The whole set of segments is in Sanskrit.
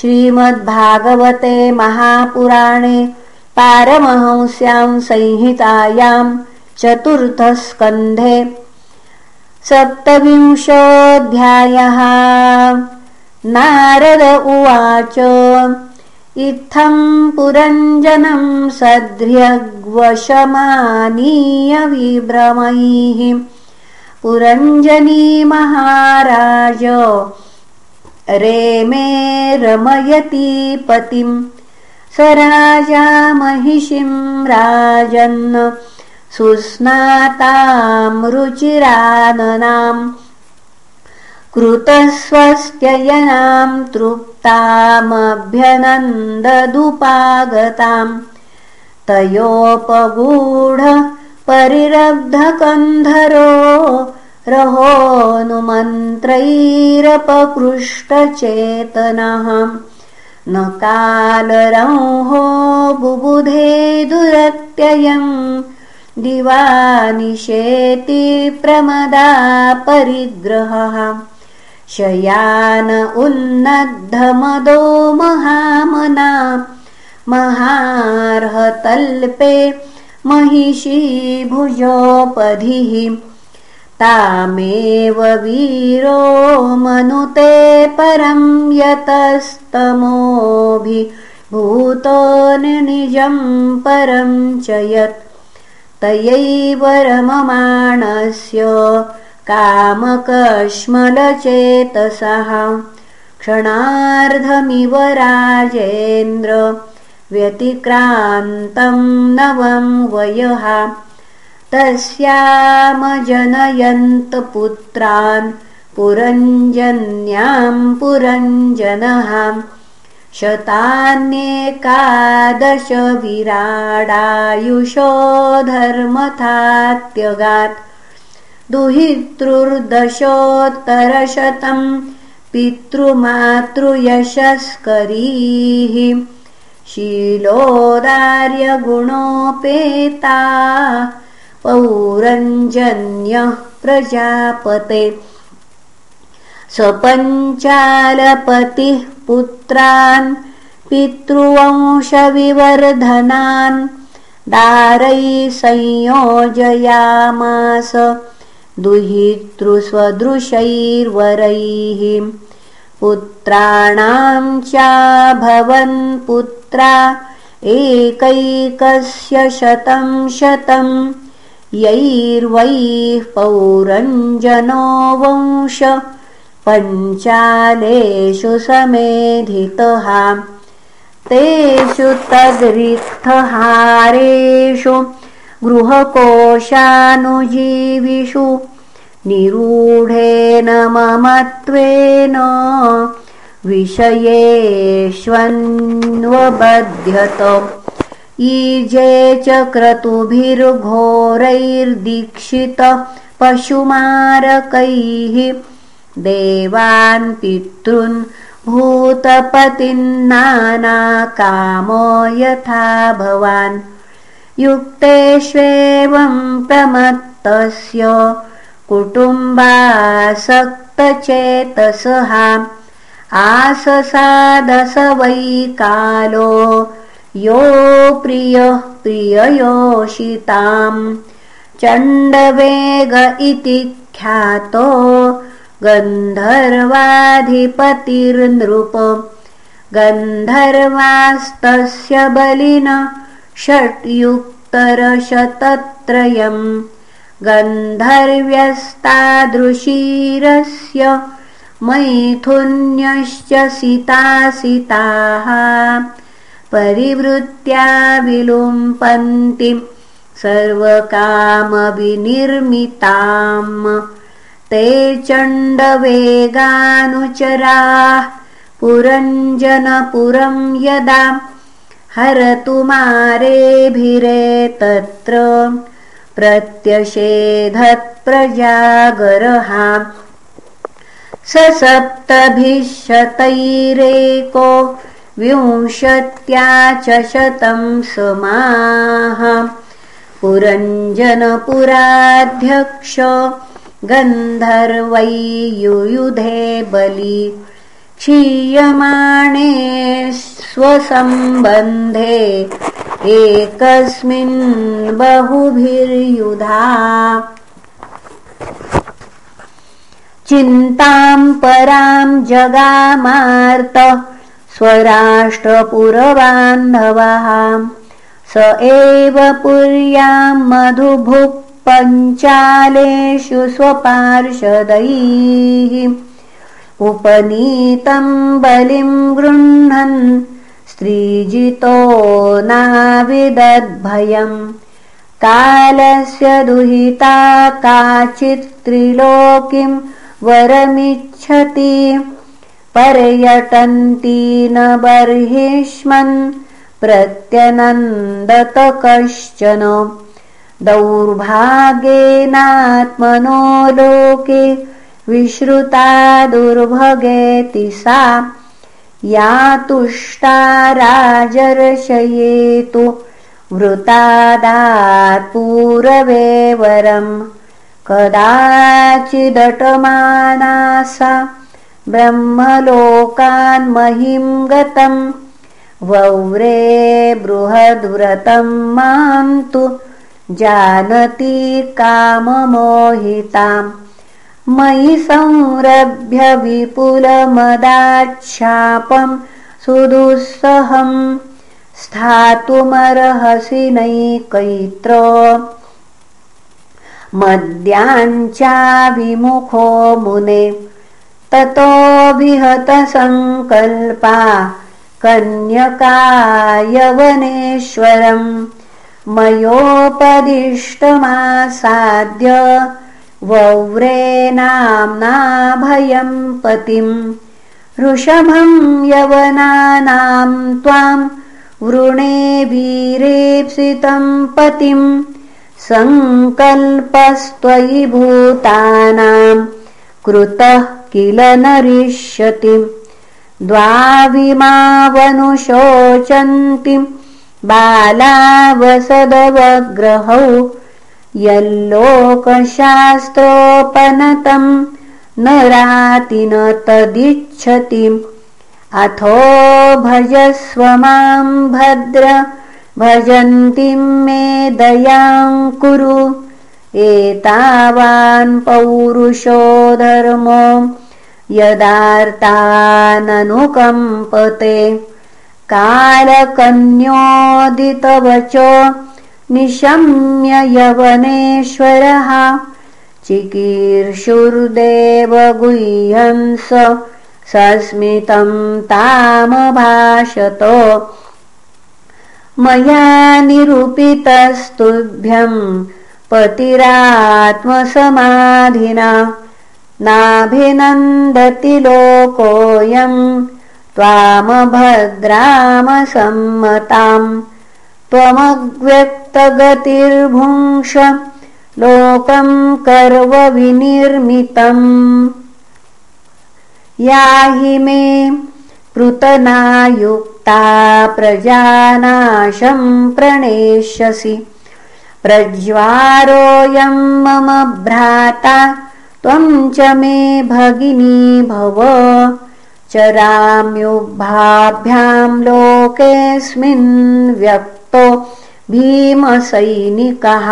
श्रीमद्भागवते महापुराणे पारमहंस्यां संहितायां चतुर्थस्कन्धे सप्तविंशोऽध्यायः। नारद उवाच इत्थं पुरञ्जनं विभ्रमैः। पुरञ्जनी महाराज रेमे रमयति पतिं स राजा महिषीं राजन् सुस्नातां रुचिराननाम् कृतस्वस्त्ययनां तृप्तामभ्यनन्ददुपागताम् तयोपगूढ परिरब्धकन्धरो रहोनुमन्त्रैरपकृष्टचेतनः। न कालरंहो बुबुधे दुरत्ययम् दिवानिषेति प्रमदा परिग्रहः। शयान उन्नद्धमदो महामना। महार्हतल्पे महिषी भुजोपधिः तामेव वीरो मनुते परं यतस्तमोऽभिभूतो निजं परं च यत् तयैव रममाणस्य कामकश्मलचेतसः। क्षणार्धमिव राजेन्द्र व्यतिक्रान्तं नवं वयः तस्यामजनयन्तपुत्रान् पुरञ्जन्यां पुरञ्जनः विराडायुषो धर्मथात्यगात् दुहितृर्दशोत्तरशतं पितृमातृयशस्करीः शीलोदार्यगुणोपेता पौरञ्जन्यः प्रजापते। स्वपञ्चालपतिः पुत्रान् पितृवंशविवर्धनान् दारैः संयोजयामास दुहितृस्वदृशैर्वरैः। पुत्राणां चाभवन् पुत्रा एकैकस्य शतं शतम् यैर्वैः पौरञ्जनो वंश पञ्चालेषु समेधितः। तेषु तद्रिक्थहारेषु गृहकोशानुजीविषु निरूढेन ममत्वेन विषयेष्वन्वबध्यत ईजे च क्रतुभिर्घोरैर्दीक्षित पशुमारकैः देवान् पितॄन् भूतपतिन्नानाकामो यथा भवान्। युक्तेष्वेवं प्रमत्तस्य कुटुम्बासक्तचेतसः। आससादस वै कालो यो प्रियः प्रिययोषिताम्। चण्डवेग इति ख्यातो गन्धर्वाधिपतिर्नृप। गन्धर्वास्तस्य बलिन षट्युक्तरशतत्रयम्। गन्धर्व्यस्तादृशीरस्य मैथुन्यश्च सितासिताः परिवृत्या विलुम्पन्ति सर्वकामविनिर्मिताम् ते चण्डवेगानुचराः पुरञ्जनपुरं यदा हरतु मारेभिरेतत्र प्रत्यषेधत्प्रजागरः स सप्तभिः शतैरेको विंशत्या च शतं समाः। पुरञ्जनपुराध्यक्ष गन्धर्वै युयुधे बलि क्षीयमाणे स्वसम्बन्धे एकस्मिन् बहुभिर्युधा। चिन्ताम् पराम् जगामार्त स्वराष्ट्रपुरबान्धवः। स एव पुर्याम् मधुभुक् पञ्चालेषु स्वपार्षदैः। उपनीतम् बलिम् गृह्णन् स्त्रीजितो नाविदद्भयम् कालस्य दुहिता काचित्त्रिलोकिम् वरमिच्छति पर्यटन्ती न बर्हिष्मन् प्रत्यनन्दत कश्चन दौर्भाग्येनात्मनो लोके विश्रुता दुर्भगेति सा। या तुष्टा राजर्षयेतु वृतादात् पूरवे वरम् कदाचिदटमाना सा ब्रह्मलोकान्महिं गतम् वौरे बृहद्व्रतम् माम् तु जानति काममोहिताम् मयि संरभ्य विपुलमदाच्छापम् सुदुःसहम् स्थातुमर्हसि नैकैत्र। मद्याञ्चाभिमुखो मुने ततो विहतसङ्कल्पा कन्यकायवनेश्वरम् मयोपदिष्टमासाद्य वौरे नाम्ना भयम् पतिम् ऋषभम् यवनानाम् त्वाम् वृणे वीरेप्सितम् पतिम् सङ्कल्पस्त्वयि भूतानाम् कृतः किल नरिष्यति। द्वाविमावनुशोचन्तिम् बालावसदवग्रहौ यल्लोकशास्त्रोपनतम् न राति न तदिच्छतिम् अथो भजस्व माम् भद्र भजन्तीम् मे दयाम् कुरु। एतावान् पौरुषो धर्मो यदार्ताननुकम्पते। कालकन्योदितवचो निशम्य यवनेश्वरः। चिकीर्षुर्देवगुह्यंस सस्मितं तामभाषत मया निरूपितस्तुभ्यम् पतिरात्मसमाधिना नाभिनन्दति लोकोऽयम् त्वामभद्रामसम्मताम् त्वमव्यक्तगतिर्भुङ्क्ष लोकम् कर्वविनिर्मितम् याहि मे पृतनायुक्ता प्रजानाशम् प्रणेष्यसि प्रज्वारोऽयम् मम भ्राता त्वम् च मे भगिनी भव। चराम्युग्भाभ्याम् लोकेऽस्मिन् व्यक्तो भीमसैनिकः।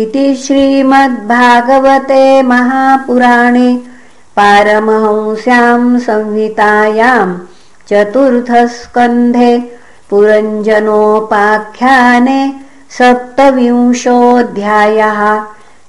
इति श्रीमद्भागवते महापुराणे पारमहंस्याम् संहितायाम् चतुर्थस्कन्धे पुरञ्जनोपाख्याने सप्तविंशोऽध्यायः